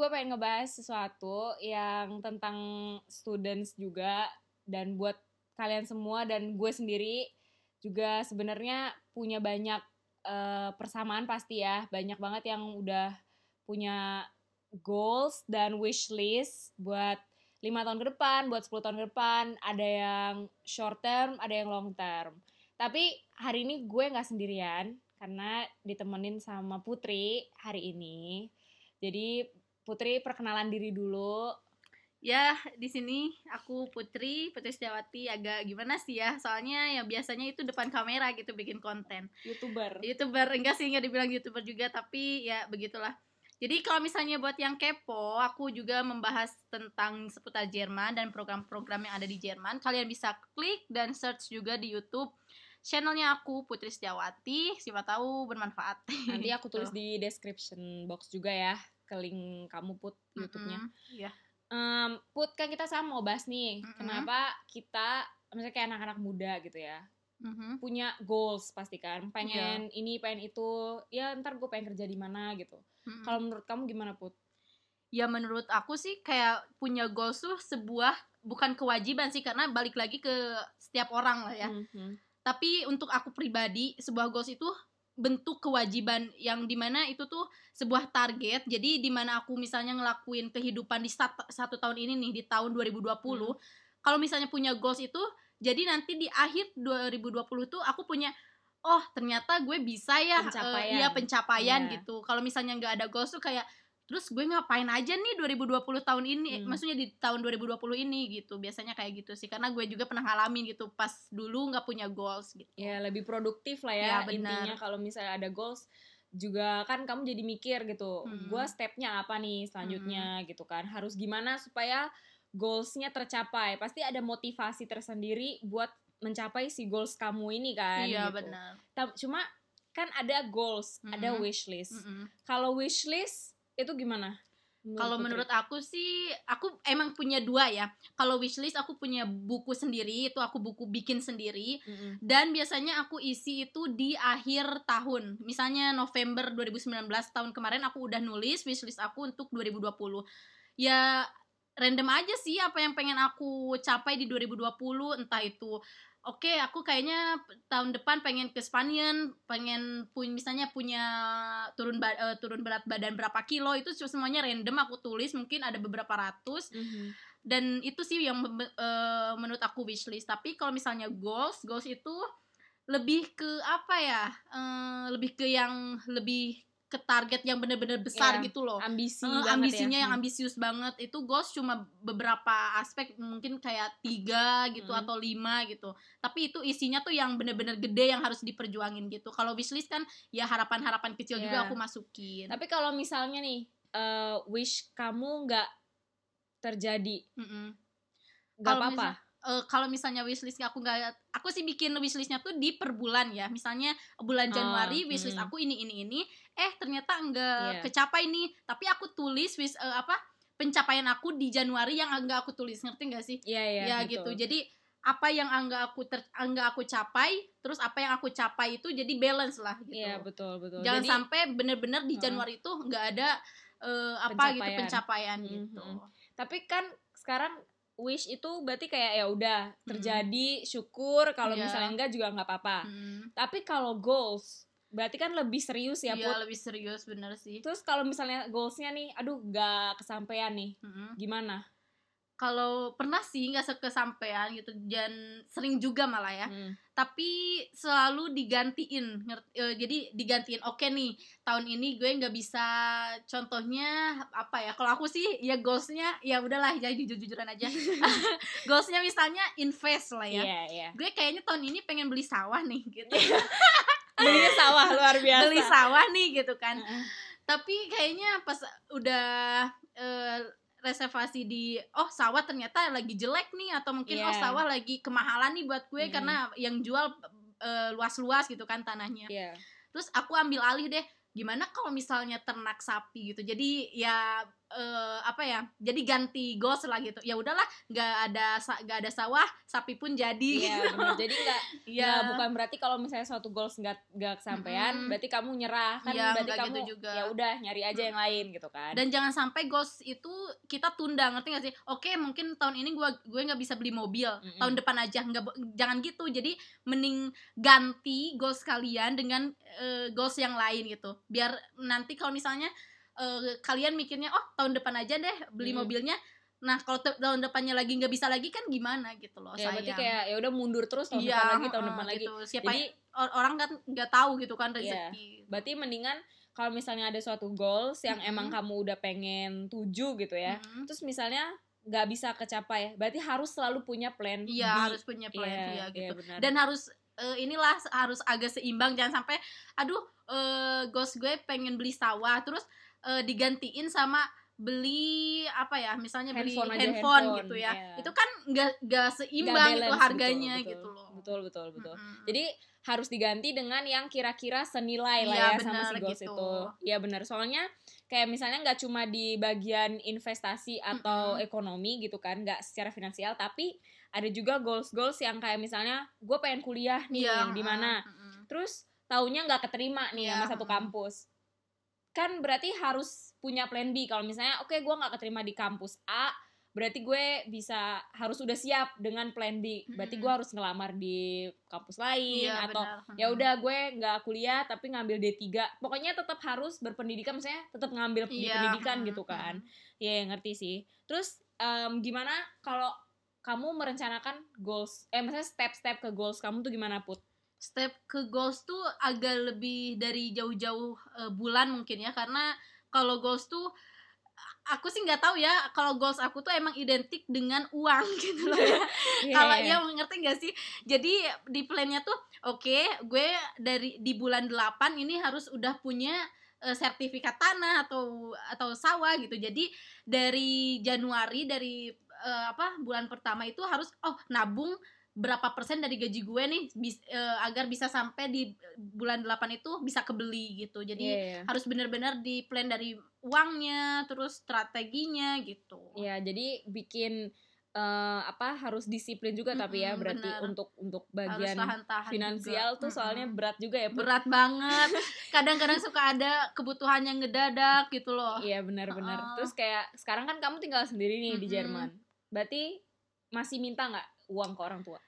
gue pengen ngebahas sesuatu yang tentang students juga dan buat kalian semua dan gue sendiri juga sebenarnya punya banyak uh, persamaan pasti ya banyak banget yang udah punya goals dan wish list buat lima tahun ke depan, buat 10 tahun ke depan, ada yang short term, ada yang long term. Tapi hari ini gue nggak sendirian karena ditemenin sama Putri hari ini. Jadi Putri perkenalan diri dulu. Ya, di sini aku Putri, Putri Setiawati agak gimana sih ya? Soalnya ya biasanya itu depan kamera gitu bikin konten. YouTuber. YouTuber enggak sih enggak dibilang YouTuber juga, tapi ya begitulah. Jadi kalau misalnya buat yang kepo, aku juga membahas tentang seputar Jerman dan program-program yang ada di Jerman. Kalian bisa klik dan search juga di YouTube channelnya aku Putri Setiawati. Siapa tahu bermanfaat. Nanti aku tulis di description box juga ya ke link kamu put YouTube-nya. Mm -hmm. Iya. Um, put kan kita sama mau bahas nih, mm -hmm. kenapa kita misalnya kayak anak-anak muda gitu ya. Mm-hmm. punya goals pasti kan pengen yeah. ini pengen itu ya ntar gue pengen kerja di mana gitu mm-hmm. kalau menurut kamu gimana put ya menurut aku sih kayak punya goals tuh sebuah bukan kewajiban sih karena balik lagi ke setiap orang lah ya mm-hmm. tapi untuk aku pribadi sebuah goals itu bentuk kewajiban yang di mana itu tuh sebuah target jadi di mana aku misalnya ngelakuin kehidupan di satu, satu tahun ini nih di tahun 2020 hmm. kalau misalnya punya goals itu jadi nanti di akhir 2020 tuh aku punya oh ternyata gue bisa ya pencapaian, uh, ya pencapaian yeah. gitu kalau misalnya nggak ada goals tuh kayak terus gue ngapain aja nih 2020 tahun ini hmm. maksudnya di tahun 2020 ini gitu biasanya kayak gitu sih karena gue juga pernah ngalamin gitu pas dulu nggak punya goals gitu ya lebih produktif lah ya, ya intinya kalau misalnya ada goals juga kan kamu jadi mikir gitu hmm. gue stepnya apa nih selanjutnya hmm. gitu kan harus gimana supaya goalsnya tercapai pasti ada motivasi tersendiri buat mencapai si goals kamu ini kan iya gitu. benar cuma kan ada goals mm -hmm. ada wish list mm -hmm. kalau wish list itu gimana? Kalau menurut aku sih, aku emang punya dua ya. Kalau wishlist aku punya buku sendiri, itu aku buku bikin sendiri. Mm -hmm. Dan biasanya aku isi itu di akhir tahun. Misalnya November 2019 tahun kemarin aku udah nulis wishlist aku untuk 2020. Ya random aja sih apa yang pengen aku capai di 2020, entah itu oke okay, aku kayaknya tahun depan pengen ke Spanyol pengen punya misalnya punya turun ba uh, turun berat badan berapa kilo itu semuanya random aku tulis mungkin ada beberapa ratus mm -hmm. dan itu sih yang uh, menurut aku wishlist tapi kalau misalnya goals goals itu lebih ke apa ya uh, lebih ke yang lebih ke target yang bener-bener besar yeah, gitu loh ambisi uh, ambisinya ya. yang hmm. ambisius banget itu goals cuma beberapa aspek mungkin kayak tiga gitu hmm. atau lima gitu tapi itu isinya tuh yang bener-bener gede yang harus diperjuangin gitu kalau wishlist kan ya harapan-harapan kecil yeah. juga iya. aku masukin tapi kalau misalnya nih uh, wish kamu nggak terjadi mm -mm. nggak apa-apa uh, kalau misalnya wishlist aku nggak aku sih bikin wishlistnya tuh di per bulan ya misalnya bulan oh, Januari oh, wishlist mm. aku ini ini ini eh ternyata enggak yeah. kecapai nih tapi aku tulis wish uh, apa pencapaian aku di Januari yang enggak aku tulis ngerti nggak sih yeah, yeah, ya gitu. gitu jadi apa yang enggak aku ter, enggak aku capai terus apa yang aku capai itu jadi balance lah gitu iya yeah, betul betul jangan jadi, sampai bener-bener di Januari uh, itu enggak ada uh, apa gitu, pencapaian. gitu pencapaian mm -hmm. gitu tapi kan sekarang wish itu berarti kayak ya udah terjadi hmm. syukur kalau yeah. misalnya enggak juga nggak apa-apa hmm. tapi kalau goals berarti kan lebih serius ya Iya lebih serius bener sih terus kalau misalnya goalsnya nih aduh nggak kesampaian nih hmm. gimana kalau pernah sih nggak kesampaian gitu dan sering juga malah ya. Hmm. tapi selalu digantiin e, jadi digantiin oke nih tahun ini gue nggak bisa contohnya apa ya kalau aku sih ya goalsnya ya udahlah jadi jujur jujuran aja. Goalsnya misalnya invest lah ya. Yeah, yeah. gue kayaknya tahun ini pengen beli sawah nih gitu. Beli sawah luar biasa. Beli sawah nih gitu kan. Tapi kayaknya pas udah uh, reservasi di oh sawah ternyata lagi jelek nih atau mungkin yeah. oh iya. sawah lagi kemahalan nih buat gue mm. karena yang jual uh, luas-luas gitu kan tanahnya. Yeah. Terus aku ambil alih deh gimana kalau misalnya ternak sapi gitu. Jadi ya eh, apa ya jadi ganti goals lah gitu ya udahlah nggak ada nggak ada sawah sapi pun jadi Iya, gitu. bener. Jadi nggak Iya. nggak bukan berarti kalau misalnya suatu goals nggak nggak kesampaian, Mm-mm. berarti kamu nyerah kan Iya, berarti kamu gitu juga. ya udah nyari aja yang lain gitu kan. dan jangan sampai goals itu kita tunda ngerti gak sih oke mungkin tahun ini gue gue nggak bisa beli mobil Mm-mm. tahun depan aja nggak jangan gitu jadi mending ganti goals kalian dengan eh, goals yang lain gitu biar nanti kalau misalnya eh, kalian mikirnya oh tahun depan aja deh beli Mm. mobilnya nah kalau tahun depannya lagi nggak bisa lagi kan gimana gitu loh ya berarti kayak ya udah mundur terus tahun Iya, depan lagi tahun heeh, depan lagi. gitu. siapa Jadi or- orang kan nggak tahu gitu kan Iya. rezeki berarti mendingan kalau misalnya ada suatu goals yang Mm-mm. emang kamu udah pengen tuju gitu ya. Mm-mm. Terus misalnya nggak bisa kecapai, berarti harus selalu punya plan iya harus punya plan Iya, iya, iya, gitu benar. dan harus eh, inilah harus agak seimbang jangan sampai aduh eh ghost gue pengen beli sawah terus eh, digantiin sama beli apa ya misalnya beli Handphone handphone, handphone, gitu ya iya. itu kan nggak seimbang gitu balance, harganya betul, gitu loh Betul betul betul. Mm-mm. Jadi harus diganti dengan yang kira-kira senilai lah Iya, ya sama si goals gitu. itu. Iya benar. Soalnya kayak misalnya nggak cuma di bagian investasi atau Mm-mm. ekonomi gitu kan, nggak secara finansial, tapi ada juga goals-goals yang kayak misalnya gue pengen kuliah nih Iya, di mana. mm-mm. Terus taunya nggak keterima nih Iya, sama satu mm. kampus. Kan berarti harus punya plan B. Kalau misalnya oke gue nggak keterima di kampus A, berarti gue bisa harus udah siap dengan plan B. Berarti gue harus ngelamar di kampus lain Iya, atau ya udah gue nggak kuliah tapi ngambil D3. Pokoknya tetap harus berpendidikan misalnya tetap ngambil Iya, pendidikan gitu kan. mm. Iya, ngerti sih. Terus em, gimana kalau kamu merencanakan goals eh maksudnya step-step ke goals kamu tuh gimana put? Step ke goals tuh agak lebih dari jauh-jauh eh, bulan mungkin ya. Karena kalau goals tuh aku sih nggak tahu ya kalau goals aku tuh emang identik dengan uang gitu loh ya. Iya, kalau iya. ya ngerti gak sih? Jadi di plannya tuh oke gue dari di bulan 8 ini harus udah punya eh, sertifikat tanah atau atau sawah gitu. Jadi dari Januari dari eh, apa bulan pertama itu harus oh nabung berapa persen dari gaji gue nih bis- eh, agar bisa sampai di bulan 8 itu bisa kebeli gitu jadi Iya, iya. harus benar-benar di plan dari uangnya terus strateginya gitu Iya, jadi bikin eh, apa harus disiplin juga tapi ya berarti benar. untuk untuk bagian tahan-tahan finansial juga. tuh soalnya Mm-mm. berat juga ya Put. berat banget kadang-kadang suka ada kebutuhan yang ngedadak gitu loh Iya benar-benar. Heeh. Terus kayak sekarang kan kamu tinggal sendiri nih di Mm-mm. Jerman. Berarti masih minta nggak uang ke orang tua?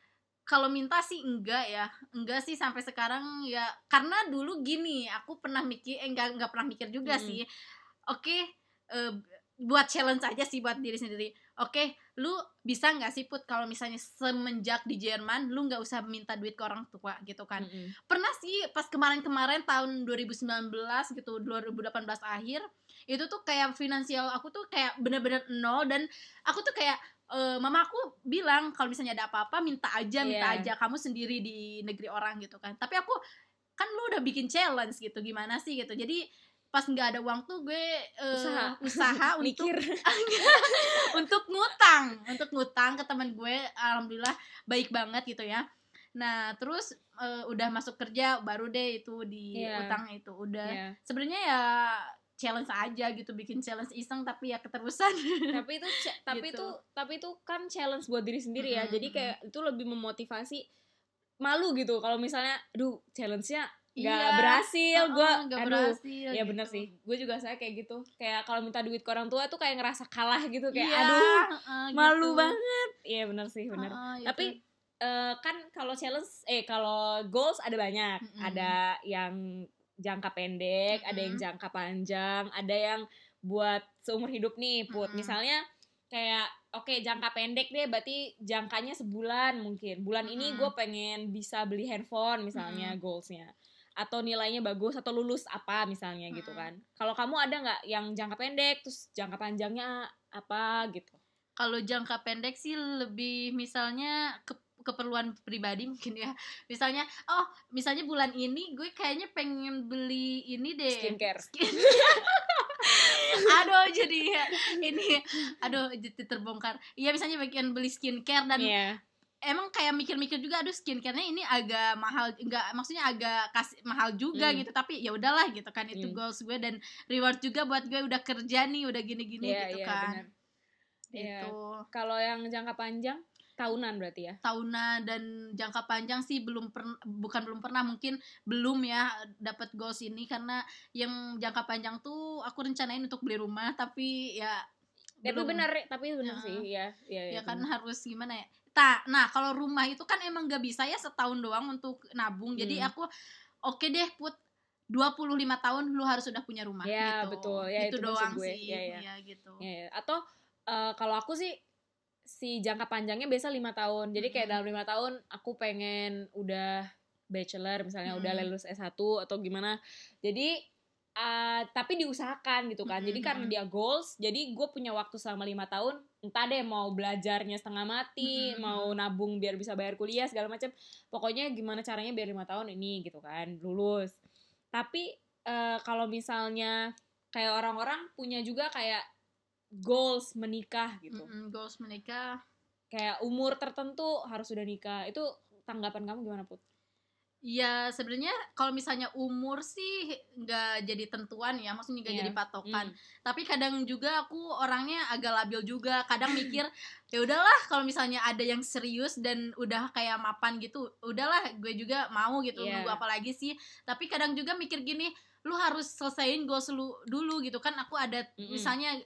kalau minta sih enggak ya enggak sih sampai sekarang ya karena dulu gini aku pernah mikir eh enggak enggak pernah mikir juga Mm-mm. sih oke eh, buat challenge aja sih buat diri sendiri oke lu bisa nggak sih put kalau misalnya semenjak di Jerman lu nggak usah minta duit ke orang tua gitu kan Mm-mm. pernah sih pas kemarin-kemarin tahun 2019 gitu 2018 akhir itu tuh kayak finansial aku tuh kayak bener-bener nol dan aku tuh kayak eh, mama aku bilang kalau misalnya ada apa-apa minta aja minta Iya. aja kamu sendiri di negeri orang gitu kan tapi aku kan lu udah bikin challenge gitu gimana sih gitu jadi pas nggak ada uang tuh gue eh, Usaha. usaha untuk untuk ngutang untuk ngutang ke teman gue alhamdulillah baik banget gitu ya nah terus eh, udah masuk kerja baru deh itu di Iya. utang itu udah Iya. sebenarnya ya challenge aja gitu bikin challenge iseng tapi ya keterusan tapi itu tapi Gitu. itu tapi itu kan challenge buat diri sendiri ya. Mm-mm, Jadi kayak itu lebih memotivasi malu gitu kalau misalnya aduh challenge-nya nggak Iya. berhasil Heeh, gua nggak aduh berhasil ya gitu. bener sih gue juga saya kayak gitu kayak kalau minta duit ke orang tua tuh kayak ngerasa kalah gitu kayak Iya, aduh heeh, malu gitu. banget iya bener sih bener Heeh, gitu. tapi eh, kan kalau challenge eh kalau goals ada banyak Mm-mm. ada yang jangka pendek ada yang jangka panjang ada yang buat seumur hidup nih put. Mm-mm. misalnya kayak oke jangka pendek deh berarti jangkanya sebulan mungkin. Bulan ini Mm-mm. gue pengen bisa beli handphone misalnya goalsnya. Atau nilainya bagus atau lulus apa misalnya gitu Mm-mm. kan. Kalau kamu ada nggak yang jangka pendek terus jangka panjangnya apa gitu? Kalau jangka pendek sih lebih misalnya ke keperluan pribadi mungkin ya misalnya oh misalnya bulan ini gue kayaknya pengen beli ini deh skincare Skin- aduh jadi ya, ini aduh jadi terbongkar iya misalnya pengen beli skincare dan Iya. emang kayak mikir-mikir juga aduh skincare-nya ini agak mahal enggak maksudnya agak kasih mahal juga Hmm. gitu tapi ya udahlah gitu kan itu Hmm. goals gue dan reward juga buat gue udah kerja nih udah gini-gini Iya, gitu iya, kan. Iya. gitu Kalau yang jangka panjang tahunan berarti ya. tahunan dan jangka panjang sih belum pernah bukan belum pernah mungkin belum ya dapat goals ini karena yang jangka panjang tuh aku rencanain untuk beli rumah tapi ya Tapi belum. benar, tapi benar Ya. sih, ya. Iya, ya iya, kan harus gimana ya Ta, nah kalau rumah itu kan emang gak bisa ya setahun doang untuk nabung jadi Hmm. aku oke deh put 25 tahun lu harus sudah punya rumah Ya, gitu. betul. Ya, itu, itu maksud doang gue. sih Ya, ya. ya gitu Iya, iya. Atau eh, kalau aku sih si jangka panjangnya biasa lima tahun. Jadi kayak dalam lima tahun aku pengen udah bachelor misalnya udah Mm-mm. lulus S1 atau gimana. Jadi eh, tapi diusahakan gitu kan. Jadi karena dia goals, jadi gue punya waktu selama lima tahun. Entah deh mau belajarnya setengah mati, Mm-mm. mau nabung biar bisa bayar kuliah segala macam. Pokoknya gimana caranya biar lima tahun ini gitu kan lulus. Tapi eh, kalau misalnya kayak orang-orang punya juga kayak goals menikah gitu. Mm-mm, goals menikah Kayak umur tertentu harus sudah nikah. Itu tanggapan kamu gimana, Put? Ya sebenarnya kalau misalnya umur sih nggak jadi tentuan ya, maksudnya nggak Iya. jadi patokan. Hmm. Tapi kadang juga aku orangnya agak labil juga. Kadang mikir ya udahlah kalau misalnya ada yang serius dan udah kayak mapan gitu, udahlah gue juga mau gitu. Iya. Nunggu apa lagi sih? Tapi kadang juga mikir gini, lu harus selesaiin goals lu dulu gitu kan. Aku ada Mm-mm. misalnya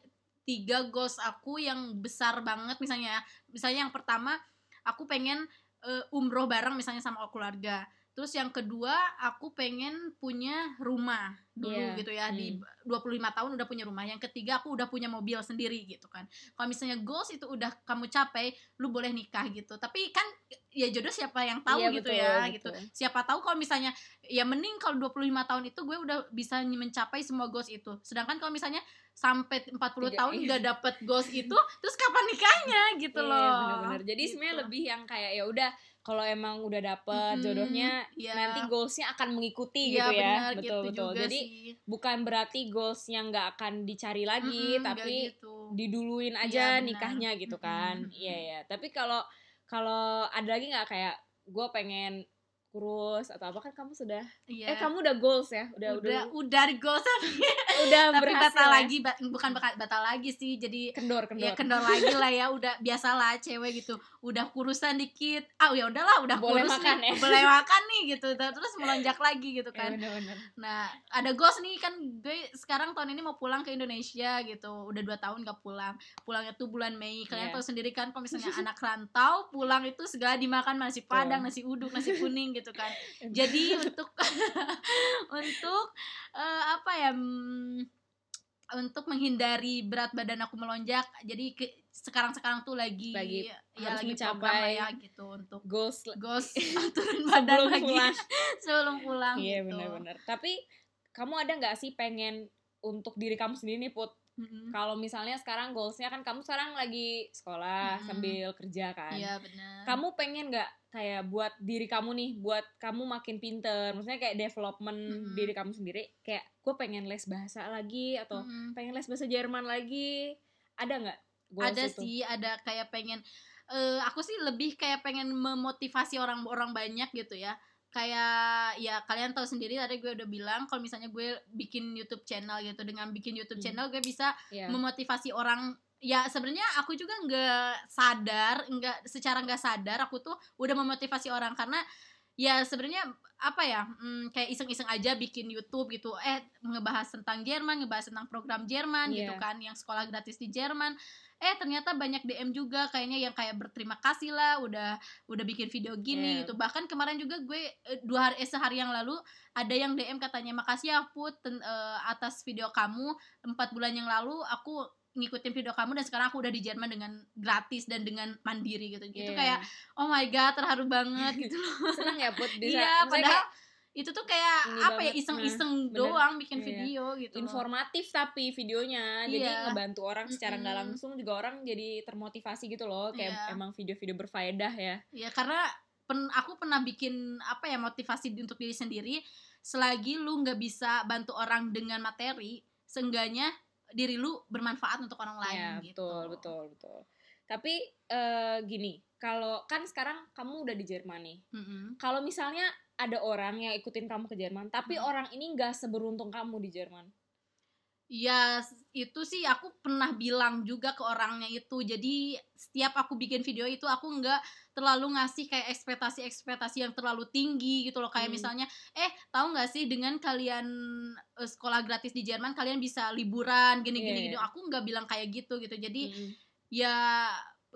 tiga goals aku yang besar banget misalnya. ya. Misalnya yang pertama aku pengen eh, umroh bareng misalnya sama keluarga. Terus yang kedua, aku pengen punya rumah dulu Iya. gitu ya. Di 25 tahun udah punya rumah. Yang ketiga, aku udah punya mobil sendiri gitu kan. Kalau misalnya goals itu udah kamu capai, lu boleh nikah gitu. Tapi kan ya jodoh siapa yang tahu Iya, gitu betul, ya betul. gitu. Siapa tahu kalau misalnya ya mending kalau 25 tahun itu gue udah bisa mencapai semua goals itu. Sedangkan kalau misalnya sampai 40 Tiga, tahun iya. nggak dapet goals itu, terus kapan nikahnya gitu Iya, loh. bener-bener. Jadi Gitu. sebenarnya lebih yang kayak ya udah kalau emang udah dapet Mm-mm, jodohnya iya. nanti goalsnya akan mengikuti Iya, gitu ya. benar, betul gitu betul. juga Jadi sih. Bukan berarti goalsnya nggak akan dicari lagi, Mm-mm, nggak tapi gitu. diduluin Iya, aja benar. nikahnya gitu kan. Iya ya. Tapi kalau kalau ada lagi nggak kayak gue pengen kurus atau apa kan kamu sudah Iya. eh kamu udah goals ya udah udah udah udah goals tapi udah tapi berhasil batal ya? lagi ba- bukan batal lagi sih jadi kendor kendor ya kendor lagi lah ya udah biasalah cewek gitu udah kurusan dikit ah ya udahlah udah Boleh kurus makan nih ya. boleh makan nih gitu terus melonjak lagi gitu Ya, kan bener-bener. nah ada goals nih kan gue sekarang tahun ini mau pulang ke Indonesia gitu udah dua tahun gak pulang pulangnya tuh bulan Mei kalian Iya. tahu sendiri kan kalau misalnya anak rantau pulang itu segala dimakan nasi padang nasi uduk nasi kuning gitu kan. Jadi untuk untuk eh, apa ya mm, untuk menghindari berat badan aku melonjak jadi sekarang sekarang tuh lagi, Lagi ya harus lagi mencapai lah ya gitu untuk goals goals turun badan sebelum lagi. pulang. Sebelum pulang iya gitu. benar-benar. Tapi kamu ada nggak sih pengen untuk diri kamu sendiri nih put Mm-mm. kalau misalnya sekarang goalsnya kan kamu sekarang lagi sekolah Mm-mm. sambil kerja kan iya benar kamu pengen nggak kayak buat diri kamu nih buat kamu makin pinter maksudnya kayak development Mm-mm. diri kamu sendiri kayak gue pengen les bahasa lagi atau Mm-mm. pengen les bahasa Jerman lagi ada nggak ada itu? sih ada kayak pengen eh aku sih lebih kayak pengen memotivasi orang-orang banyak gitu ya kayak ya kalian tahu sendiri tadi gue udah bilang kalau misalnya gue bikin YouTube channel gitu dengan bikin YouTube Hmm. channel gue bisa Iya. memotivasi orang ya sebenarnya aku juga nggak sadar nggak secara nggak sadar aku tuh udah memotivasi orang karena ya sebenarnya apa ya hmm, kayak iseng-iseng aja bikin YouTube gitu eh ngebahas tentang Jerman ngebahas tentang program Jerman gitu Iya. kan yang sekolah gratis di Jerman eh ternyata banyak DM juga kayaknya yang kayak berterima kasih lah udah udah bikin video gini Iya. gitu. Bahkan kemarin juga gue eh, dua hari eh, sehari yang lalu ada yang DM katanya makasih ya Put ten- eh, atas video kamu. Empat bulan yang lalu aku ngikutin video kamu dan sekarang aku udah di Jerman dengan gratis dan dengan mandiri gitu. Gitu Iya. kayak oh my god terharu banget gitu loh. Seneng ya put bisa. Iya padahal kayak itu tuh kayak Ini apa ya banget. iseng-iseng Nah, bener. doang bikin Iya. video gitu informatif tapi videonya jadi Iya. ngebantu orang secara nggak Mm-mm. langsung juga orang jadi termotivasi gitu loh kayak Iya. emang video-video berfaedah ya ya karena pen, aku pernah bikin apa ya motivasi untuk diri sendiri selagi lu nggak bisa bantu orang dengan materi seenggaknya diri lu bermanfaat untuk orang lain ya gitu betul betul betul Tapi eh, gini, kalau kan sekarang kamu udah di Jerman nih. Mm-mm. Kalau misalnya ada orang yang ikutin kamu ke Jerman, tapi Hmm. orang ini nggak seberuntung kamu di Jerman. Ya itu sih aku pernah bilang juga ke orangnya itu Jadi setiap aku bikin video itu aku nggak terlalu ngasih kayak ekspektasi-ekspektasi yang terlalu tinggi gitu loh Kayak Hmm. misalnya eh tahu nggak sih dengan kalian eh, sekolah gratis di Jerman kalian bisa liburan gini-gini Iya, gini iya. Aku nggak bilang kayak gitu gitu Jadi Mm-mm. ya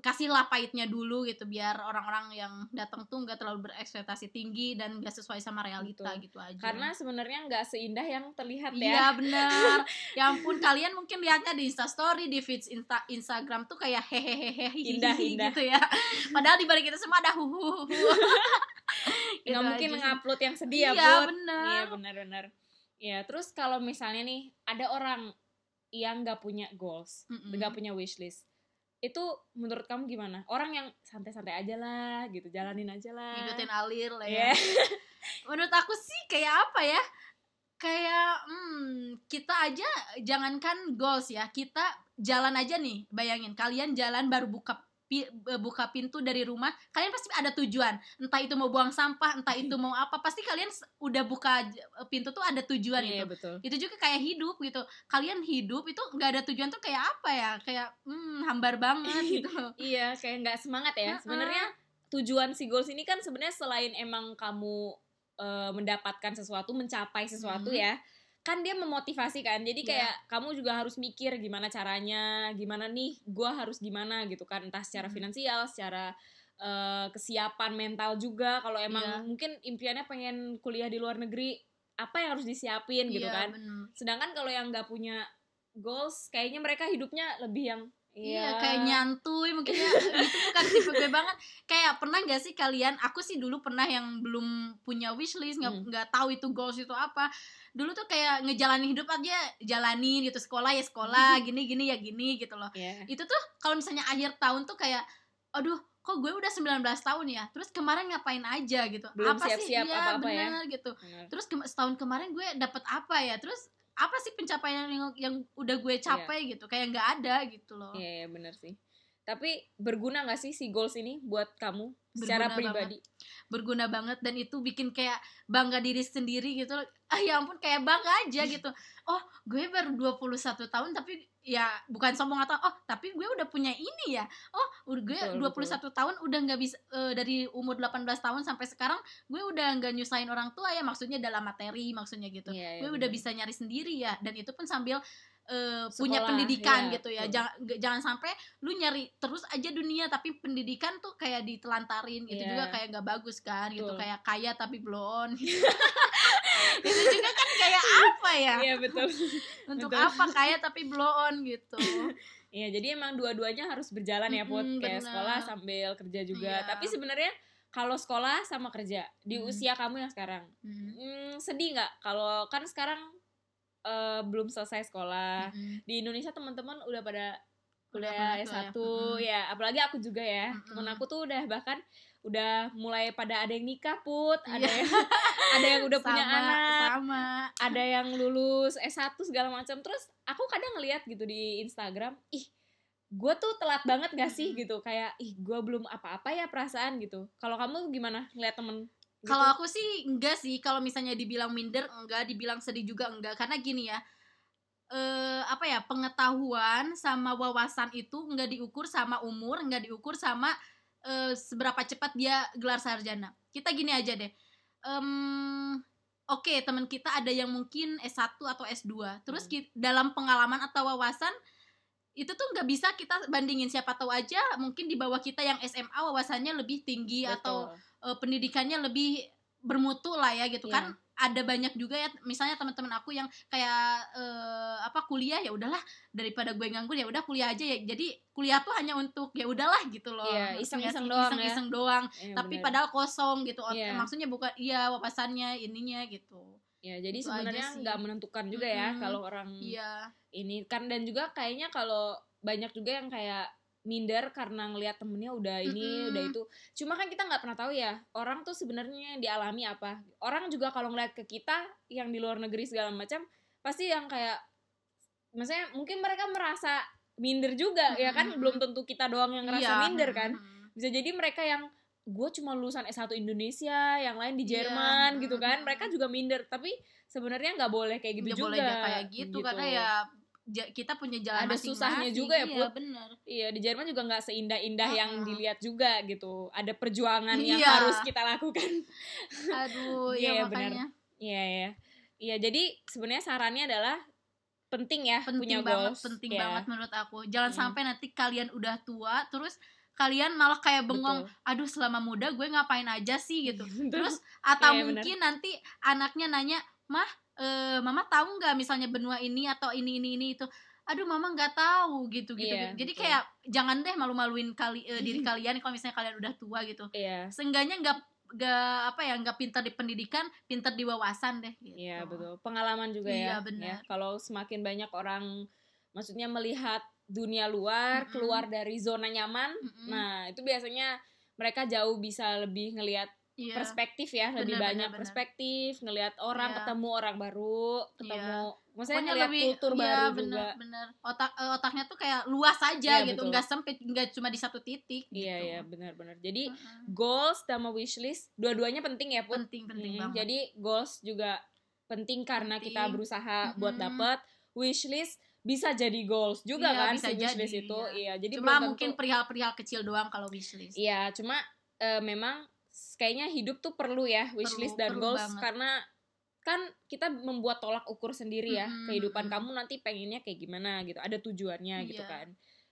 kasihlah pahitnya dulu gitu biar orang-orang yang datang tuh nggak terlalu berekspektasi tinggi dan nggak sesuai sama realita Betul. gitu aja Karena sebenarnya nggak seindah yang terlihat Iya ya. benar. ya ampun kalian mungkin lihatnya di Instastory, di feeds Insta Instagram tuh kayak hehehe Indah, indah. gitu ya. Padahal di balik itu semua ada huhu. Nggak mungkin ngupload yang sedih ya, Gitu Iya benar. Iya benar-benar. Ya terus kalau misalnya nih ada orang yang nggak punya goals, nggak punya wishlist, itu menurut kamu gimana? Orang yang santai-santai aja lah, gitu, jalanin aja lah. Ngikutin alir lah ya. Menurut aku sih kayak apa ya? Kayak hmm, kita aja jangankan goals ya, kita jalan aja nih. Bayangin kalian jalan baru buka pi- eh, buka pintu dari rumah, kalian pasti ada tujuan. Entah itu mau buang sampah, entah itu mau apa, pasti kalian udah buka j- pintu tuh ada tujuan Iya gitu. betul. Itu juga kayak hidup gitu. Kalian hidup itu nggak ada tujuan tuh kayak apa ya? Kayak hmm, hambar banget gitu. Iya, kayak nggak semangat ya. Sebenarnya tujuan si goals ini kan sebenarnya selain emang kamu eh, mendapatkan sesuatu, mencapai sesuatu Hmm. ya, kan dia memotivasi kan. Jadi Iya. kayak kamu juga harus mikir gimana caranya, gimana nih, gua harus gimana gitu kan, entah secara finansial, secara eh, kesiapan mental juga. Kalau emang Iya. mungkin impiannya pengen kuliah di luar negeri, apa yang harus disiapin gitu Iya, kan. bener. Sedangkan kalau yang nggak punya goals, kayaknya mereka hidupnya lebih yang Iya, kayak nyantuy mungkin ya itu bukan tipe gue banget. Kayak pernah gak sih kalian? Aku sih dulu pernah yang belum punya wishlist, nggak Hmm. nggak tahu itu goals itu apa. Dulu tuh kayak ngejalanin hidup aja, jalanin gitu sekolah ya sekolah, gini gini ya gini gitu loh. Iya. Itu tuh kalau misalnya akhir tahun tuh kayak, aduh kok gue udah 19 tahun ya terus kemarin ngapain aja gitu Belum apa siap-siap sih Iya, apa-apa ya. bener gitu Benar. terus ke- setahun kemarin gue dapet apa ya terus apa sih pencapaian yang yang udah gue capai gitu kayak nggak ada gitu loh Iya, iya bener sih. Tapi berguna gak sih si goals ini buat kamu secara Berguna pribadi? berguna banget dan itu bikin kayak bangga diri sendiri gitu loh. ah ya ampun kayak bangga aja gitu oh gue baru 21 tahun tapi ya bukan sombong atau oh tapi gue udah punya ini ya oh udah gue Betul, 21 tahun udah nggak bisa eh, dari umur 18 tahun sampai sekarang gue udah nggak nyusahin orang tua ya maksudnya dalam materi maksudnya gitu Iya, iya, gue udah bener. bisa nyari sendiri ya dan itu pun sambil punya Sekolah, pendidikan iya, gitu ya betul. jangan jangan sampai lu nyari terus aja dunia tapi pendidikan tuh kayak ditelantarin gitu Iya. juga kayak nggak bagus kan gitu Betul. kayak kaya tapi belum itu juga kan kayak apa ya Iya betul. untuk betul. apa kaya tapi belum gitu Iya, jadi emang dua-duanya harus berjalan ya, Put. Mm-mm, Kayak bener. sekolah sambil kerja juga. Iya. Tapi sebenarnya kalau sekolah sama kerja di Mm. usia kamu yang sekarang, Hmm. hmm, sedih nggak? Kalau kan sekarang eh, belum selesai sekolah. Mm-mm. Di Indonesia teman-teman udah pada Udah kuliah pada tua ya. S1 Mm-mm. ya, apalagi aku juga ya. Temen aku tuh udah bahkan udah mulai pada ada yang nikah put, ada Iya. yang ada yang udah punya Sama, anak, sama ada yang lulus S1 segala macam. Terus aku kadang ngeliat gitu di Instagram, ih gue tuh telat banget gak sih gitu kayak ih gue belum apa-apa ya perasaan gitu kalau kamu gimana ngeliat temen gitu? Kalau aku sih enggak sih, kalau misalnya dibilang minder enggak, dibilang sedih juga enggak, karena gini ya. Eh apa ya, pengetahuan sama wawasan itu enggak diukur sama umur, enggak diukur sama eh, seberapa cepat dia gelar sarjana. Kita gini aja deh. Em oke, teman kita ada yang mungkin S1 atau S2. Terus Hmm. ki- dalam pengalaman atau wawasan itu tuh nggak bisa kita bandingin siapa tahu aja mungkin di bawah kita yang SMA wawasannya lebih tinggi atau Betul. eh, pendidikannya lebih bermutu lah ya gitu Iya. kan ada banyak juga ya misalnya teman-teman aku yang kayak eh, apa kuliah ya udahlah daripada gue nganggur ya udah kuliah aja ya jadi kuliah tuh hanya untuk ya udahlah gitu loh Iya, Ngerti iseng-iseng doang ya. iseng-iseng doang Iya, tapi bener. padahal kosong gitu Iya. maksudnya bukan iya wawasannya ininya gitu ya jadi sebenarnya nggak menentukan juga ya Mm-mm. kalau orang iya ini kan dan juga kayaknya kalau banyak juga yang kayak minder karena ngelihat temennya udah ini Mm-mm. udah itu. Cuma kan kita nggak pernah tahu ya orang tuh sebenarnya yang dialami apa. Orang juga kalau ngeliat ke kita yang di luar negeri segala macam pasti yang kayak maksudnya mungkin mereka merasa minder juga ya kan? Belum tentu kita doang yang ngerasa Iya, minder kan? Bisa jadi mereka yang gue cuma lulusan S1 Indonesia yang lain di Iya, Jerman gitu kan? mereka juga minder tapi sebenarnya nggak boleh kayak gitu Nggak juga boleh kayak gitu, karena ya kita punya jalan Ada susahnya juga ya, iya, Put. bener. Iya di Jerman juga nggak seindah-indah yang Mm-mm. dilihat juga gitu. Ada perjuangan yang Iya. harus kita lakukan. Aduh Iya, ya makanya. Iya ya iya jadi sebenarnya sarannya adalah penting ya penting punya banget goals. penting Ya, banget menurut aku. Jangan Hmm. sampai nanti kalian udah tua terus kalian malah kayak bengong betul. aduh selama muda gue ngapain aja sih? gitu. Terus atau Iya, mungkin nanti anaknya nanya mah eh, mama tahu nggak misalnya benua ini atau ini ini ini itu aduh mama nggak tahu gitu gitu, Iya, jadi betul. kayak jangan deh malu-maluin kali eh, diri kalian kalau misalnya kalian udah tua gitu iya seenggaknya nggak nggak apa ya nggak pintar di pendidikan pintar di wawasan deh gitu. Iya betul. Pengalaman juga Iya, ya. benar. ya. Kalau semakin banyak orang maksudnya melihat dunia luar, Mm-mm. keluar dari zona nyaman, Mm-mm. nah itu biasanya mereka jauh bisa lebih ngelihat Iya. perspektif ya, lebih Benar, banyak benar. perspektif, ngelihat orang, Iya. ketemu orang baru, ketemu maksudnya Pokoknya ngelihat lebih kultur iya, baru bener, juga. bener. Otak eh, otaknya tuh kayak luas aja Iya, gitu, betul. nggak sempit, nggak cuma di satu titik. Iya gitu. iya benar-benar. Jadi Mm-mm. goals sama wishlist dua-duanya penting ya, Put. penting penting Mm, banget. Jadi goals juga penting karena kita Penting. berusaha buat Mm-mm. dapet wishlist bisa jadi goals juga Iya, kan bisa si wishlist jadi, itu. iya. Iya, jadi cuma tentu- mungkin perihal-perihal kecil doang kalau wishlist. Iya, cuma eh, memang kayaknya hidup tuh perlu ya wishlist Perlu, dan perlu goals banget. karena kan kita membuat tolak ukur sendiri ya Mm-mm, kehidupan kamu nanti pengennya kayak gimana gitu ada tujuannya gitu Iya. kan.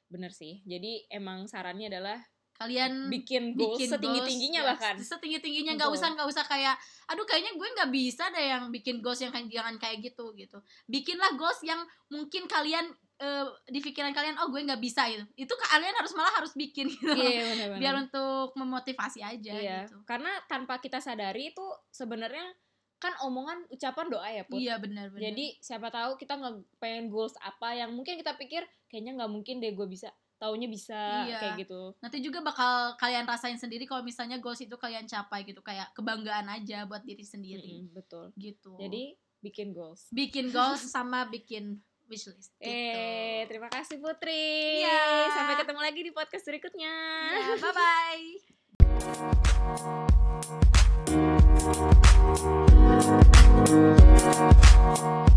Bener sih jadi emang sarannya adalah Kalian bikin goals bikin setinggi goals, tingginya ya, bahkan. setinggi tingginya nggak usah nggak usah kayak aduh kayaknya gue nggak bisa deh yang bikin goals yang jangan kayak gitu gitu. Bikinlah goals yang mungkin kalian eh, di pikiran kalian oh gue nggak bisa itu itu kalian harus malah harus bikin gitu. Iya benar-benar biar untuk memotivasi aja Iya, gitu. karena tanpa kita sadari itu sebenarnya kan omongan ucapan doa ya put. Iya benar benar. Jadi siapa tahu kita nggak pengen goals apa yang mungkin kita pikir kayaknya nggak mungkin deh gue bisa taunya bisa Iya. kayak gitu. Nanti juga bakal kalian rasain sendiri kalau misalnya goals itu kalian capai gitu. Kayak kebanggaan aja buat diri sendiri. Mm-mm, betul. Gitu. Jadi bikin goals. Bikin goals sama bikin wishlist. Gitu. Eh, terima kasih Putri. Iya. Sampai ketemu lagi di podcast berikutnya. Ya, bye bye.